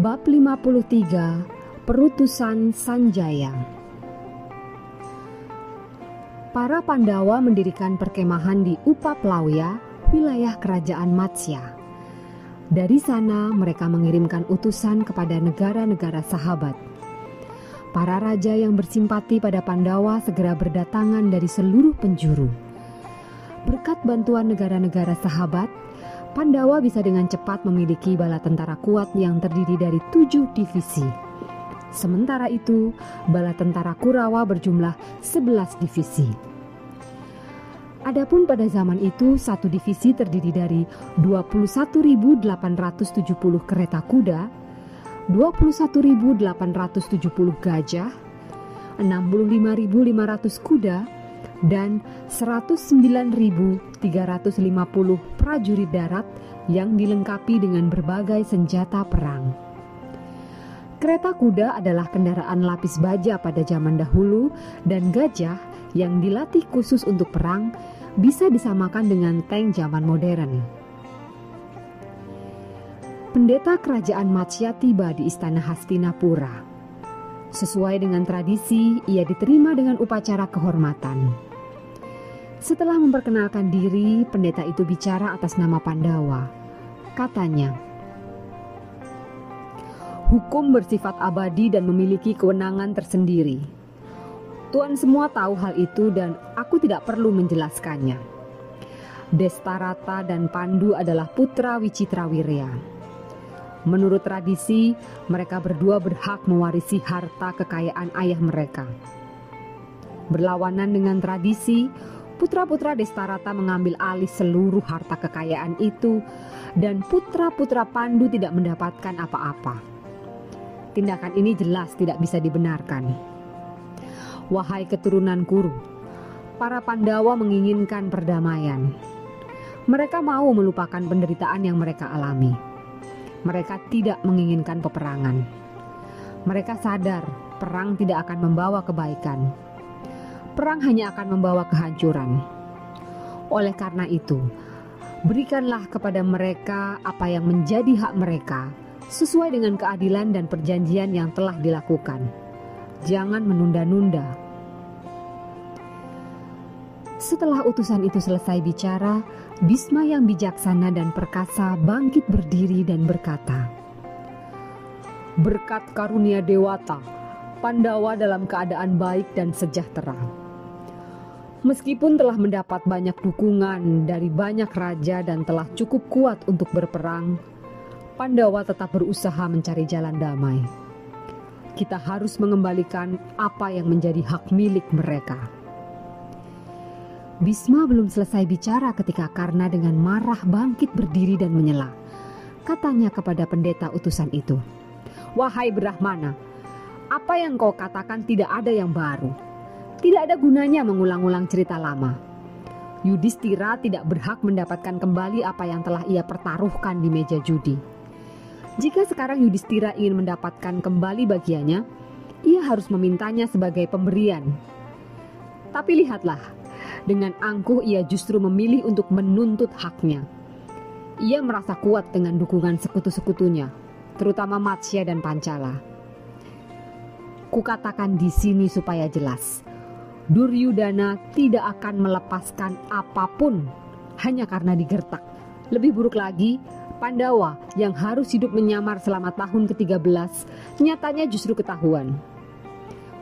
Bab 53 Perutusan Sanjaya Para Pandawa mendirikan perkemahan di Upaplawya, wilayah kerajaan Matsya. Dari sana mereka mengirimkan utusan kepada negara-negara sahabat. Para raja yang bersimpati pada Pandawa segera berdatangan dari seluruh penjuru. Berkat bantuan negara-negara sahabat, Pandawa bisa dengan cepat memiliki bala tentara kuat yang terdiri dari tujuh divisi. Sementara itu, bala tentara Kurawa berjumlah 11 divisi. Adapun pada zaman itu, satu divisi terdiri dari 21.870 kereta kuda, 21.870 gajah, 65.500 kuda, dan 109.350 prajurit darat yang dilengkapi dengan berbagai senjata perang. Kereta kuda adalah kendaraan lapis baja pada zaman dahulu dan gajah yang dilatih khusus untuk perang bisa disamakan dengan tank zaman modern. Pendeta kerajaan Matsya tiba di istana Hastinapura. Sesuai dengan tradisi, ia diterima dengan upacara kehormatan. Setelah memperkenalkan diri, pendeta itu bicara atas nama Pandawa. Katanya, "Hukum bersifat abadi dan memiliki kewenangan tersendiri. Tuan semua tahu hal itu, dan aku tidak perlu menjelaskannya. Destarata dan Pandu adalah putra Wicitrawirya." Menurut tradisi, mereka berdua berhak mewarisi harta kekayaan ayah mereka. Berlawanan dengan tradisi, putra-putra Destarata mengambil alih seluruh harta kekayaan itu, dan putra-putra Pandu tidak mendapatkan apa-apa. Tindakan ini jelas tidak bisa dibenarkan. Wahai keturunan Kuru, para Pandawa menginginkan perdamaian. Mereka mau melupakan penderitaan yang mereka alami mereka tidak menginginkan peperangan. Mereka sadar perang tidak akan membawa kebaikan. Perang hanya akan membawa kehancuran. Oleh karena itu, berikanlah kepada mereka apa yang menjadi hak mereka sesuai dengan keadilan dan perjanjian yang telah dilakukan. Jangan menunda-nunda. Setelah utusan itu selesai bicara, Bisma yang bijaksana dan perkasa bangkit berdiri dan berkata, Berkat karunia Dewata, Pandawa dalam keadaan baik dan sejahtera. Meskipun telah mendapat banyak dukungan dari banyak raja dan telah cukup kuat untuk berperang, Pandawa tetap berusaha mencari jalan damai. Kita harus mengembalikan apa yang menjadi hak milik mereka. Bisma belum selesai bicara ketika Karna dengan marah bangkit berdiri dan menyela. Katanya kepada pendeta utusan itu, Wahai Brahmana, apa yang kau katakan tidak ada yang baru. Tidak ada gunanya mengulang-ulang cerita lama. Yudhistira tidak berhak mendapatkan kembali apa yang telah ia pertaruhkan di meja judi. Jika sekarang Yudhistira ingin mendapatkan kembali bagiannya, ia harus memintanya sebagai pemberian. Tapi lihatlah, dengan angkuh ia justru memilih untuk menuntut haknya. Ia merasa kuat dengan dukungan sekutu-sekutunya, terutama Matsya dan Pancala. Kukatakan di sini supaya jelas. Duryudana tidak akan melepaskan apa pun hanya karena digertak. Lebih buruk lagi, Pandawa yang harus hidup menyamar selama tahun ke-13 nyatanya justru ketahuan.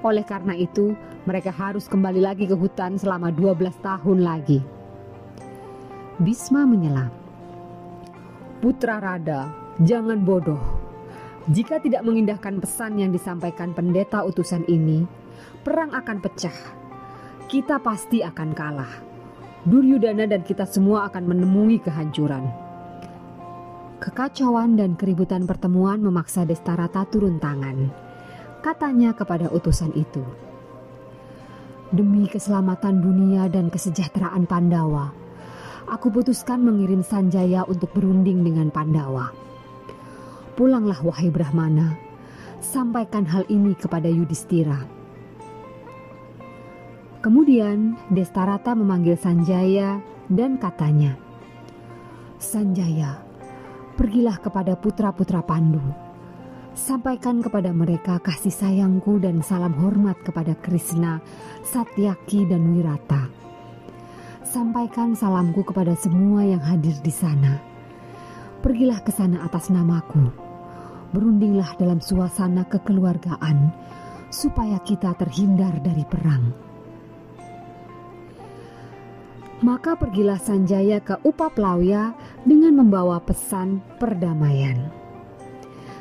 Oleh karena itu, mereka harus kembali lagi ke hutan selama 12 tahun lagi. Bisma menyela. Putra Rada, jangan bodoh. Jika tidak mengindahkan pesan yang disampaikan pendeta utusan ini, perang akan pecah. Kita pasti akan kalah. Duryudana dan kita semua akan menemui kehancuran. Kekacauan dan keributan pertemuan memaksa Destarata turun tangan. Katanya kepada utusan itu, Demi keselamatan dunia dan kesejahteraan Pandawa, aku putuskan mengirim Sanjaya untuk berunding dengan Pandawa. Pulanglah wahai Brahmana, sampaikan hal ini kepada Yudhistira. Kemudian Destarata memanggil Sanjaya dan katanya, Sanjaya, pergilah kepada putra-putra Pandu. Sampaikan kepada mereka kasih sayangku dan salam hormat kepada Krishna, Satyaki, dan Wirata. Sampaikan salamku kepada semua yang hadir di sana. Pergilah ke sana atas namaku. Berundinglah dalam suasana kekeluargaan, supaya kita terhindar dari perang. Maka pergilah Sanjaya ke Upaplawya dengan membawa pesan perdamaian.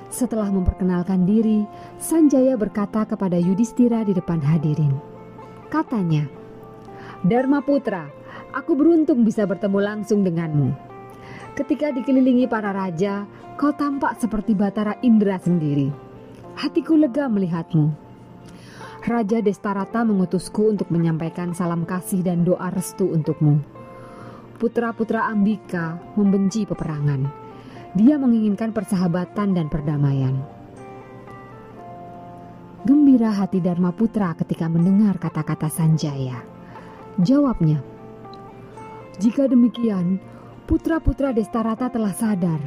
Setelah memperkenalkan diri, Sanjaya berkata kepada Yudhistira di depan hadirin. Katanya, Dharma Putra, aku beruntung bisa bertemu langsung denganmu. Ketika dikelilingi para raja, kau tampak seperti Batara Indra sendiri. Hatiku lega melihatmu. Raja Destarata mengutusku untuk menyampaikan salam kasih dan doa restu untukmu. Putra-putra Ambika membenci peperangan. Dia menginginkan persahabatan dan perdamaian. Gembira hati Dharma Putra ketika mendengar kata-kata Sanjaya. Jawabnya, "Jika demikian, putra-putra Destarata telah sadar.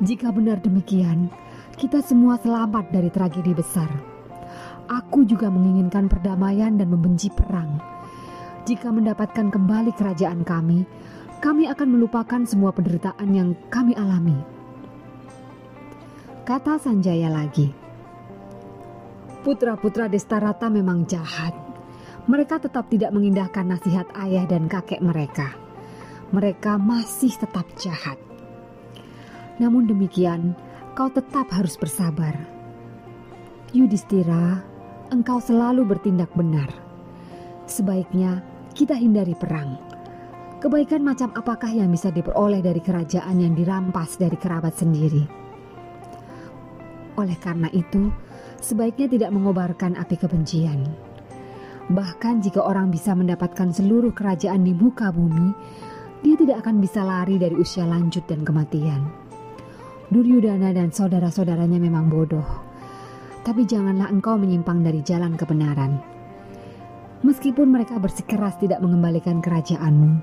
Jika benar demikian, kita semua selamat dari tragedi besar." Aku juga menginginkan perdamaian dan membenci perang. Jika mendapatkan kembali kerajaan kami, kami akan melupakan semua penderitaan yang kami alami. Kata Sanjaya lagi, putra-putra Destarata memang jahat. Mereka tetap tidak mengindahkan nasihat ayah dan kakek mereka. Mereka masih tetap jahat. Namun demikian, kau tetap harus bersabar. Yudhistira, engkau selalu bertindak benar. Sebaiknya kita hindari perang. Kebaikan macam apakah yang bisa diperoleh dari kerajaan yang dirampas dari kerabat sendiri? Oleh karena itu, sebaiknya tidak mengobarkan api kebencian. Bahkan jika orang bisa mendapatkan seluruh kerajaan di muka bumi, dia tidak akan bisa lari dari usia lanjut dan kematian. Duryudana dan saudara-saudaranya memang bodoh tapi janganlah engkau menyimpang dari jalan kebenaran. Meskipun mereka bersikeras tidak mengembalikan kerajaanmu,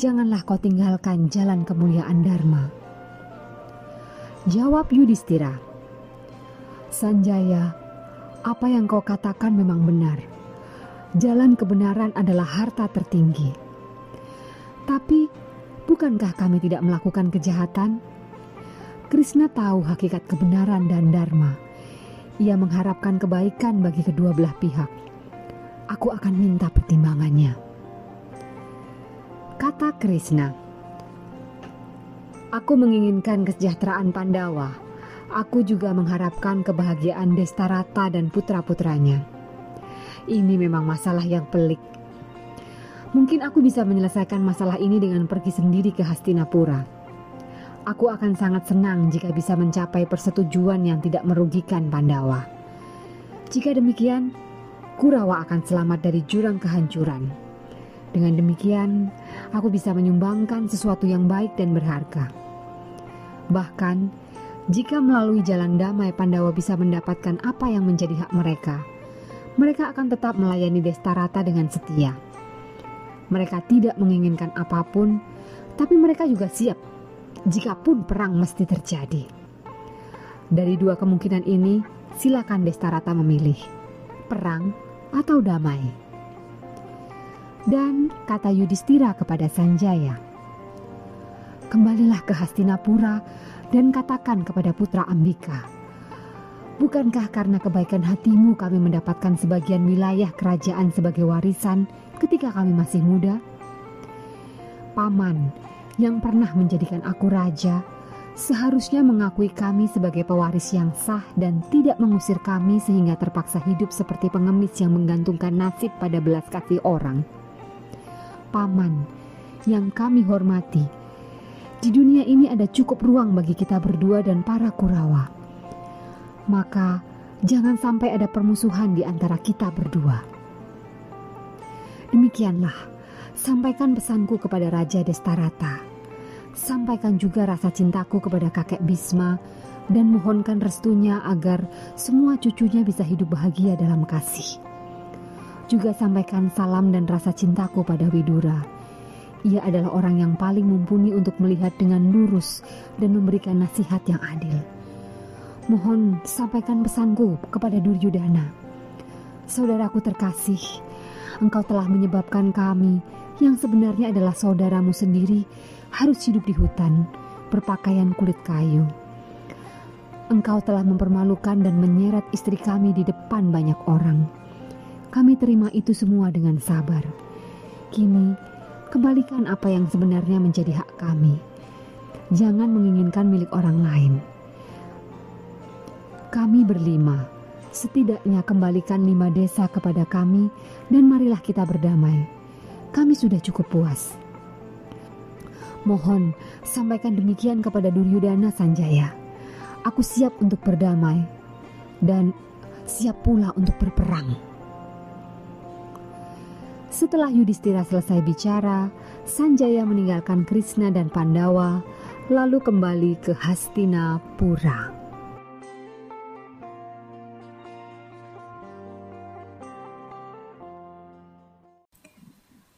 janganlah kau tinggalkan jalan kemuliaan Dharma. Jawab Yudhistira, Sanjaya, apa yang kau katakan memang benar. Jalan kebenaran adalah harta tertinggi. Tapi, bukankah kami tidak melakukan kejahatan? Krishna tahu hakikat kebenaran dan dharma ia mengharapkan kebaikan bagi kedua belah pihak. Aku akan minta pertimbangannya. Kata Krishna, Aku menginginkan kesejahteraan Pandawa. Aku juga mengharapkan kebahagiaan Destarata dan putra-putranya. Ini memang masalah yang pelik. Mungkin aku bisa menyelesaikan masalah ini dengan pergi sendiri ke Hastinapura Aku akan sangat senang jika bisa mencapai persetujuan yang tidak merugikan Pandawa. Jika demikian, Kurawa akan selamat dari jurang kehancuran. Dengan demikian, aku bisa menyumbangkan sesuatu yang baik dan berharga. Bahkan, jika melalui jalan damai Pandawa bisa mendapatkan apa yang menjadi hak mereka, mereka akan tetap melayani Destarata dengan setia. Mereka tidak menginginkan apa pun, tapi mereka juga siap jikapun perang mesti terjadi. Dari dua kemungkinan ini, silakan Destarata memilih perang atau damai. Dan kata Yudhistira kepada Sanjaya, Kembalilah ke Hastinapura dan katakan kepada putra Ambika, Bukankah karena kebaikan hatimu kami mendapatkan sebagian wilayah kerajaan sebagai warisan ketika kami masih muda? Paman yang pernah menjadikan aku raja, seharusnya mengakui kami sebagai pewaris yang sah dan tidak mengusir kami sehingga terpaksa hidup seperti pengemis yang menggantungkan nasib pada belas kasih orang. Paman, yang kami hormati, di dunia ini ada cukup ruang bagi kita berdua dan para Kurawa. Maka, jangan sampai ada permusuhan di antara kita berdua. Demikianlah, sampaikan pesanku kepada Raja Destarata sampaikan juga rasa cintaku kepada kakek Bisma dan mohonkan restunya agar semua cucunya bisa hidup bahagia dalam kasih. Juga sampaikan salam dan rasa cintaku pada Widura. Ia adalah orang yang paling mumpuni untuk melihat dengan lurus dan memberikan nasihat yang adil. Mohon sampaikan pesanku kepada Duryudana. Saudaraku terkasih, engkau telah menyebabkan kami yang sebenarnya adalah saudaramu sendiri harus hidup di hutan, berpakaian kulit kayu. Engkau telah mempermalukan dan menyeret istri kami di depan banyak orang. Kami terima itu semua dengan sabar. Kini, kembalikan apa yang sebenarnya menjadi hak kami. Jangan menginginkan milik orang lain. Kami berlima, setidaknya kembalikan lima desa kepada kami, dan marilah kita berdamai. Kami sudah cukup puas. Mohon sampaikan demikian kepada Duryudana Sanjaya. Aku siap untuk berdamai dan siap pula untuk berperang. Setelah Yudhistira selesai bicara, Sanjaya meninggalkan Krishna dan Pandawa, lalu kembali ke Hastinapura.